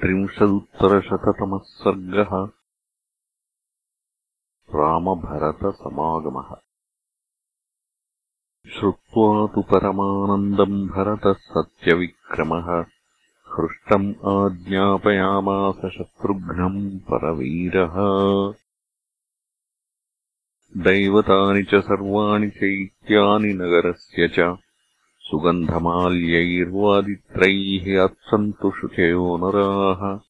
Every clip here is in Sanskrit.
त्रिंशदुत्तरशततमः सर्गः रामभरतसमागमः। श्रुत्वा तु परमानन्दम् भरतः सत्यविक्रमः हृष्टम् आज्ञापयामास शत्रुघ्नम् परवीरः। दैवतानि च सर्वाणि चैत्यानि नगरस्य च सुगन्धमाल्यैर्वादित्रैः अत्सन्तु शुचयो नराः।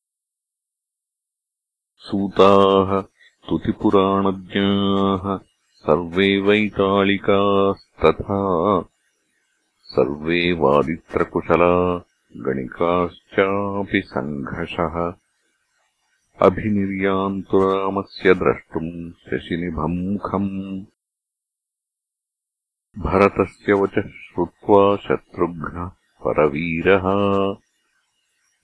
सूताः स्तुतिपुराणज्ञाः सर्वे वैतालिकास्तथा। सर्वे वादित्रकुशला गणिकाश्चापि सङ्घषः अभिनिर्यान्तु रामस्य द्रष्टुम् शशिनिभम् मुखम् भरतस्य वचः श्रुत्वा शत्रुघ्नः परवीरः।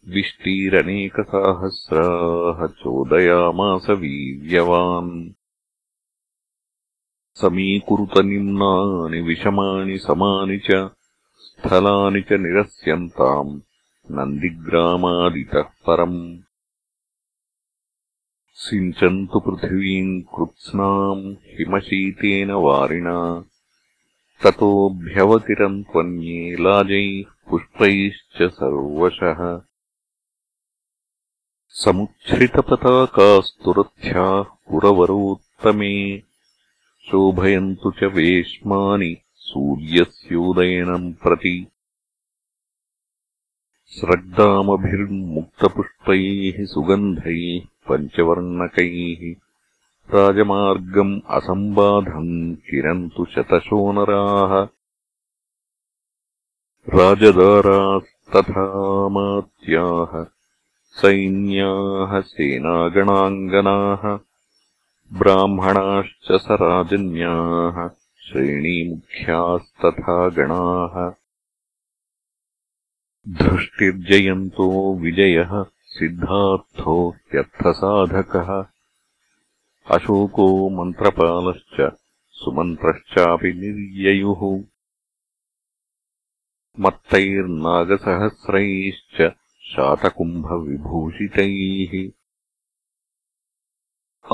विष्टीरनेकसाहस्राः चोदयामास वीर्यवान्। समीकुरुतनिम्नानि विषमाणि समानि च स्थलानि च निरस्यन्ताम् नन्दिग्रामादितः परम्। सिञ्चन्तु पृथिवीम् कृत्स्नाम् हिमशीतेन वारिणा ततोऽभ्यवतिरम् त्वन्ये लाजैः पुष्पैश्च सर्वशः। समुच्छ्रितपताकास्तुरथ्याः पुरवरोत्तमे शोभयन्तु च वेश्मानि सूर्यस्योदयनम् प्रति। स्रग्दामभिर्मुक्तपुष्पैः सुगन्धैः पञ्चवर्णकैः राजमार्गम् असम्बाधम् किरन्तु शतशोनराः। राजदारास्तथामात्याः सैन्याः सेनागणाङ्गनाः ब्राह्मणाश्च स राजन्याः श्रेणीमुख्यास्तथा गणाः। धृष्टिर्जयन्तो विजयः सिद्धार्थो ह्यर्थसाधकः अशोको मन्त्रपालश्च सुमन्त्रश्चापि निर्ययुः। मत्तैर्नागसहस्रैश्च शातकुम्भविभूषितैः।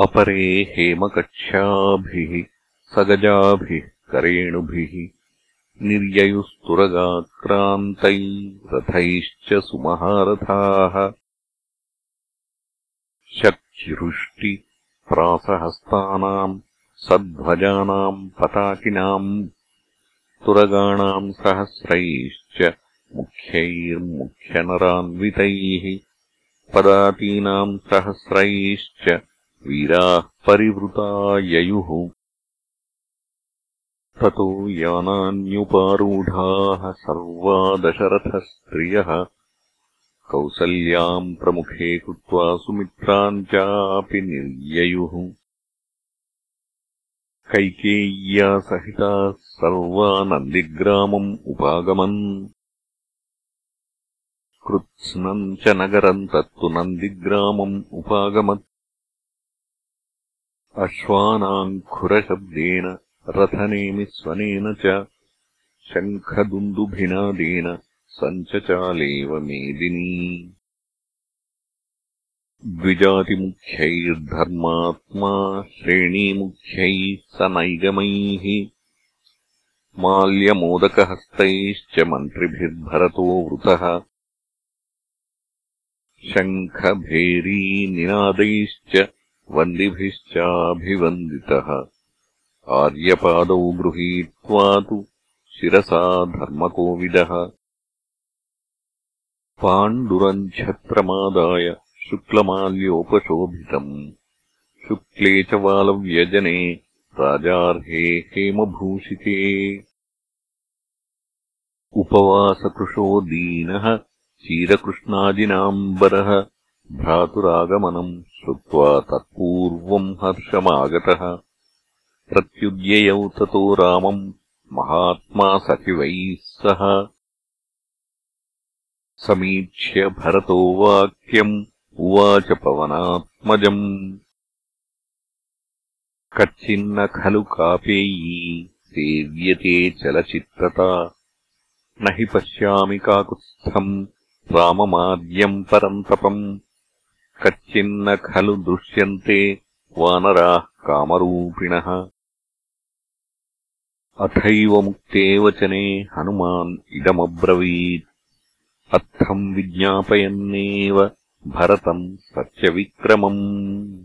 अपरे हेमकक्ष्याभिः सगजाभिः करेणुभिः निर्ययुस्तुरगाक्रान्तैरथैश्च सुमहारथाः। शक्चिरुष्टि प्रासहस्तानाम् सध्वजानाम् पताकिनाम् तुरगाणाम् सहस्रैश्च मुख्यैर्मुख्यनरान्वितैः पदातीनाम् सहस्रैश्च वीराः परिवृता ययुः ततो यानान्युपारूढाः सर्वा दशरथस्त्रियः कौसल्याम् प्रमुखे कृत्वा सुमित्राम् चापि निर्ययुः। कैकेय्या सहिताः सर्वा नन्दिग्रामम् उपागमन्। कृत्स्नम् च नगरम् तत्तु नन्दिग्रामम् उपागमत्। अश्वानाम् खुरशब्देन रथनेमिस्वनेन च शङ्खदुन्दुभिनादेन सञ्चचालेव मेदिनी। द्विजातिमुख्यैर्धर्मात्मा श्रेणीमुख्यैः स नैगमैः माल्यमोदकहस्तैश्च मन्त्रिभिर्भरतो वृतः। शङ्खभेरीनिनादैश्च वन्दिभिश्चाभिवन्दितः। आर्यपादौ गृहीत्वा तु शिरसा धर्मकोविदः पाण्डुरम् छत्रमादाय शुक्लमाल्योपशोभितम्। शुक्ले च वालव्यजने राजार्हे हेमभूषिते। उपवासकृशो दीनः क्षीरकृष्णाजिनाम्बरः भ्रातुरागमनम् श्रुत्वा तत्पूर्वम् हर्षमागतः। प्रत्युद्ययौ ततो रामम् महात्मा सचिवैः सह समीक्ष्य भरतो वाक्यम् उवाच पवनात्मजम् कच्चिन्न खलु कापेयी सेव्यते चलचित्रता न हि पश्यामि काकुत्स्थम् राममाद्यम् परन्तपम् कच्चिन्न खलु दृश्यन्ते वानराः कामरूपिणः अथैव मुक्ते वचने हनुमान् इदमब्रवीत् अर्थम् विज्ञापयन्नेव भरतम् सत्यविक्रमम्।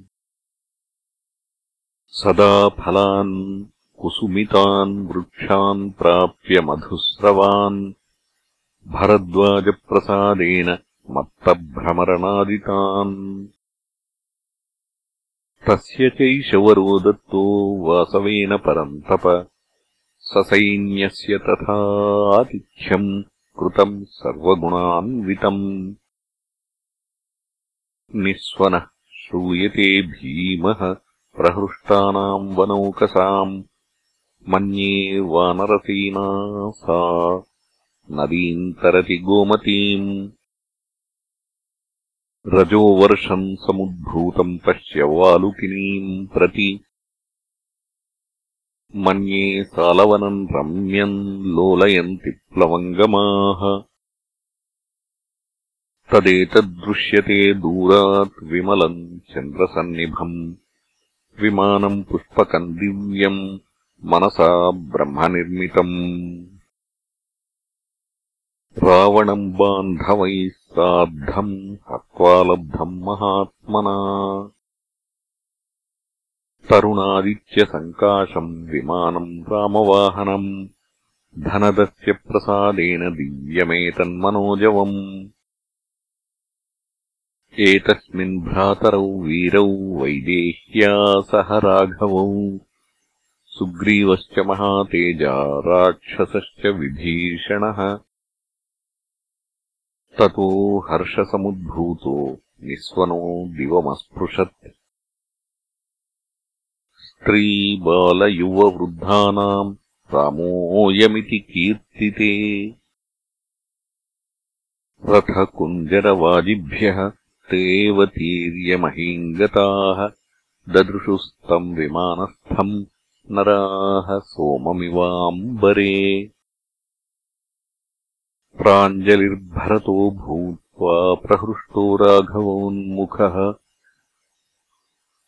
सदा फलान् कुसुमितान् वृक्षान् प्राप्य मधुस्रवान् भरद्वाजप्रसादेन मत्तभ्रमरणादितान्। तस्य चैशवरो दत्तो वासवेन परन्तप। ससैन्यस्य तथातिथ्यम् कृतम् सर्वगुणान्वितम्। निःस्वनः श्रूयते भीमः प्रहृष्टानाम् वनौकसाम्। मन्ये वानरसेना सा नदीम् तरति गोमतीम्। रजोवर्षम् समुद्भूतम् पश्य वालुकिनीम् प्रति मन्ये सालवनम् रम्यम् लोलयन्ति प्लवङ्गमाः। तदेतद्दृश्यते दूरात् विमलम् चन्द्रसन्निभम्। विमानम् पुष्पकम् दिव्यम् मनसा ब्रह्मनिर्मितम्। रावणम् बान्धवैः सार्धम् हत्वा लब्धम् महात्मना तरुणादित्यसङ्काशम् विमानम् रामवाहनम् धनदस्य प्रसादेन दिव्यमेतन्मनोजवम् एतस्मिन् भ्रातरौ वीरौ वैदेह्या सह राघवौ सुग्रीवश्च महातेजा राक्षसश्च विभीषणः ततो हर्षसमुद्भूतो निःस्वनो दिवमस्पृशत् स्त्रीबालयुववृद्धानाम् रामोऽयमिति कीर्तिते। रथकुञ्जरवाजिभ्यः ते एव तीर्यमहीम् गताः ददृशुस्तम् विमानस्थम् नराः सोममिवाम्बरे। प्राञ्जलिर्भरतो भूत्वा प्रहृष्टो राघवोन्मुखः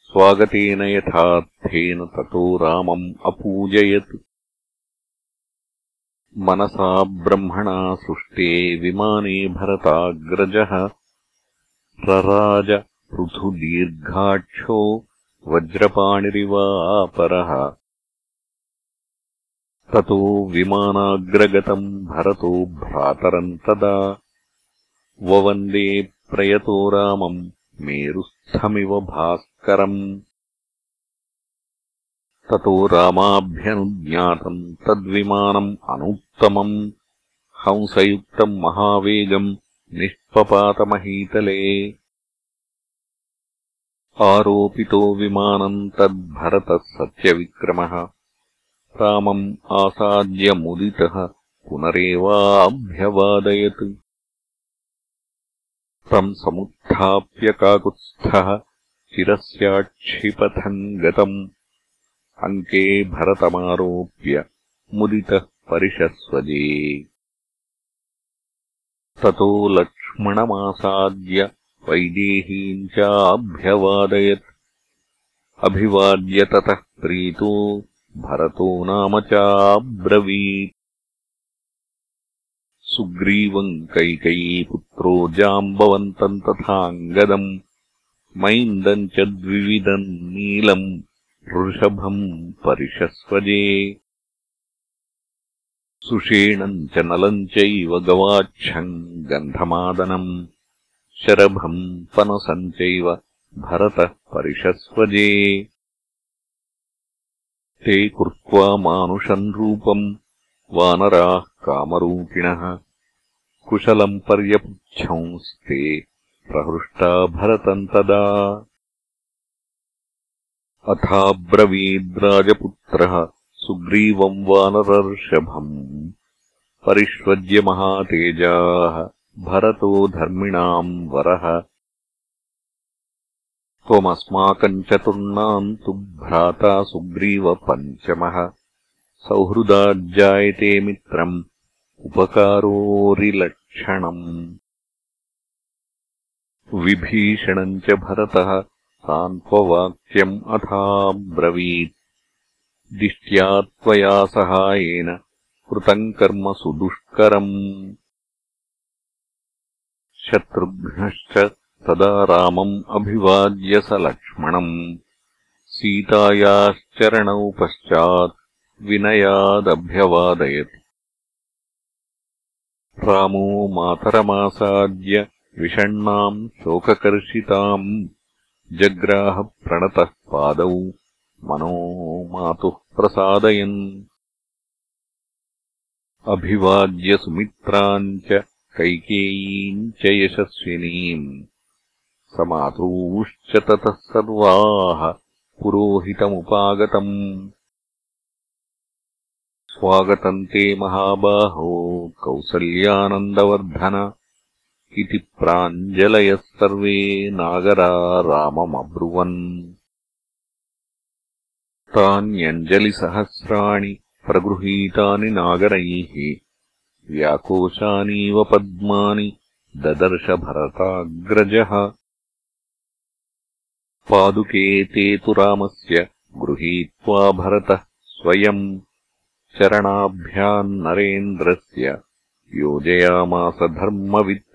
स्वागतेन यथार्थेन ततो रामम् अपूजयत्। मनसा ब्रह्मणा सृष्टे विमाने भरताग्रजः। रराज पृथुदीर्घाक्षो वज्रपाणिरिवापरः। ततो विमानाग्रगतम् भरतो भ्रातरम् तदा। ववन्दे प्रयतो रामम् मेरुस्थमिव ततो रामाभ्यनुज्ञातम् तद्विमानम् अनुत्तमम् हंसयुक्तम् महावेगम् निष्पपातमहीतले। आरोपितो विमानम् तद्भरतः सत्यविक्रमः रामम् आसाद्यमुदितः पुनरेवाभ्यवादयत्। तम् समुत्थाप्य काकुत्स्थः चिरस्याक्षिपथम् गतम् अङ्के भरतमारोप्य मुदितः परिशस्वजे ततो लक्ष्मणमासाद्य वैदेहीम् चाभ्यवादयत्। अभिवाद्य ततः प्रीतो भरतो नाम चाब्रवीत्। सुग्रीवम् कैकयीपुत्रो जाम्बवन्तम् तथाङ्गदम् मैन्दम् च द्विविदम् नीलम् वृषभम् परिशस्वजे सुषेणम् च नलम् चैव गवाच्छम् गन्धमादनम्। शरभम् पनसम् चैव भरतः परिशस्वजे ते कृत्वा मानुषम् रूपम् वानराः कामरूपिणः। कुशलम् पर्यपुच्छंस्ते प्रहृष्टा भरतम् तदा। अथाब्रवीद्राजपुत्रः सुग्रीवम् वानरर्षभम्। परिष्वज्य महातेजाः भरतो धर्मिणाम् वरः। त्वमस्माकम् चतुर्णाम् तु भ्राता सुग्रीवपञ्चमः सौहृदाज्जायते मित्रम्। उपकारोरिलक्षणम् विभीषणम् च भरतः सान्त्ववाक्यम् अथाब्रवीत् दिष्ट्या त्वया सहायेन कृतम् कर्म सुदुष्करम्। शत्रुघ्नश्च तदा रामम् अभिवाद्य स लक्ष्मणम्। सीतायाश्चरणौ पश्चात् विनयादभ्यवादयत्। रामो मातरमासाद्य विषण्णाम् शोककर्षिताम् जग्राहप्रणतः पादौ मनो मातुः प्रसादयन्। अभिवाद्य सुमित्राम् च कैकेयीम् च यशस्विनीम्। स मातॄश्च ततः सर्वाः पुरोहितमुपागतम्। स्वागतम् ते महाबाहो कौसल्यानन्दवर्धन इति प्राञ्जलयः सर्वे नागरा राममब्रुवन्। तान्यञ्जलिसहस्राणि प्रगृहीतानि नागरैः व्याकोशानीव पद्मानि ददर्शभरताग्रजः। पादुके ते तु रामस्य गृहीत्वा भरतः स्वयम् चरणाभ्याम् नरेन्द्रस्य योजयामास धर्मवित्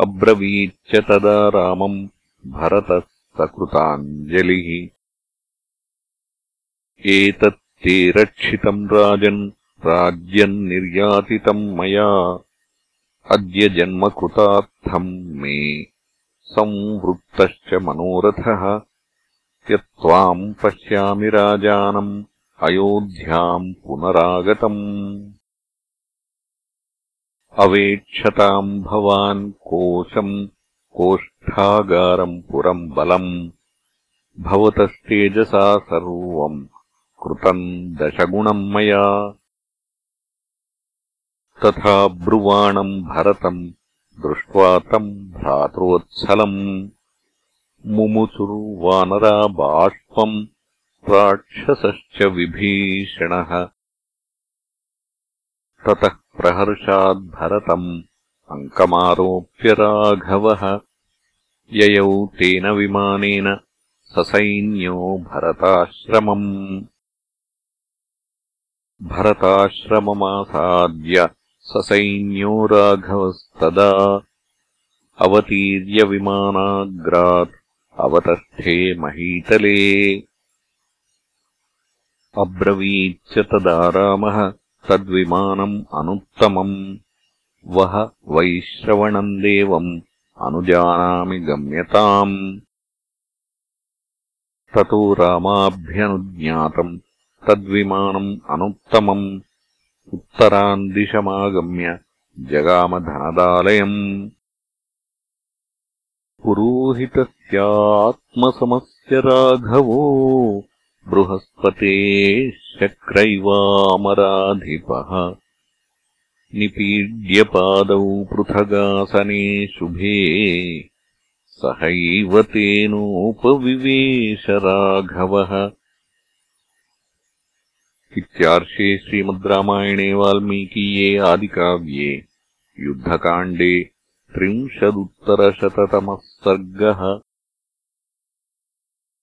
अब्रवीच्च तदा रामम् भरतः सकृताञ्जलिः एतत्ते रक्षितम् राजन् राज्यम् निर्यातितम् मया। अद्य जन्मकृतार्थम् मे संवृत्तश्च मनोरथः। यत्त्वाम् पश्यामि राजानम् अयोध्याम् पुनरागतम् अवेक्षताम् भवान् कोशम् कोष्ठागारम् पुरम् बलम् भवतस्तेजसा सर्वम् कृतम् दशगुणम् मया। तथा ब्रुवाणम् भरतम् दृष्ट्वा तम् भ्रातृवत्सलम् मुमुचुर्वानरा बाष्पम् राक्षसश्च विभीषणः। ततः प्रहर्षाद्भरतम् अङ्कमारोप्य राघवः। ययौ तेन विमानेन ससैन्यो भरताश्रमम्। भरताश्रममासाद्य ससैन्यो राघवस्तदा अवतीर्यविमानाग्रात् अवतस्थे महीतले। अब्रवीच्च तदा रामः तद्विमानम् अनुत्तमम्। वह वैश्रवणम् देवम् अनुजानामि गम्यताम्। ततो रामाभ्यनुज्ञातम् तद्विमानम् अनुत्तमम्। उत्तरान् दिशमागम्य जगामधनदालयम्। पुरोहितस्यात्मसमस्य राघवो बृहस्पतेः शक्रैवामराधिपः निपीड्यपादौ पृथगासने शुभे। सहैव तेनोपविवेश राघवः इत्यार्षे श्रीमद् रामायणे वाल्मीकीये आदिकाव्ये युद्धकाण्डे त्रिंशदुत्तरशततमः सर्गः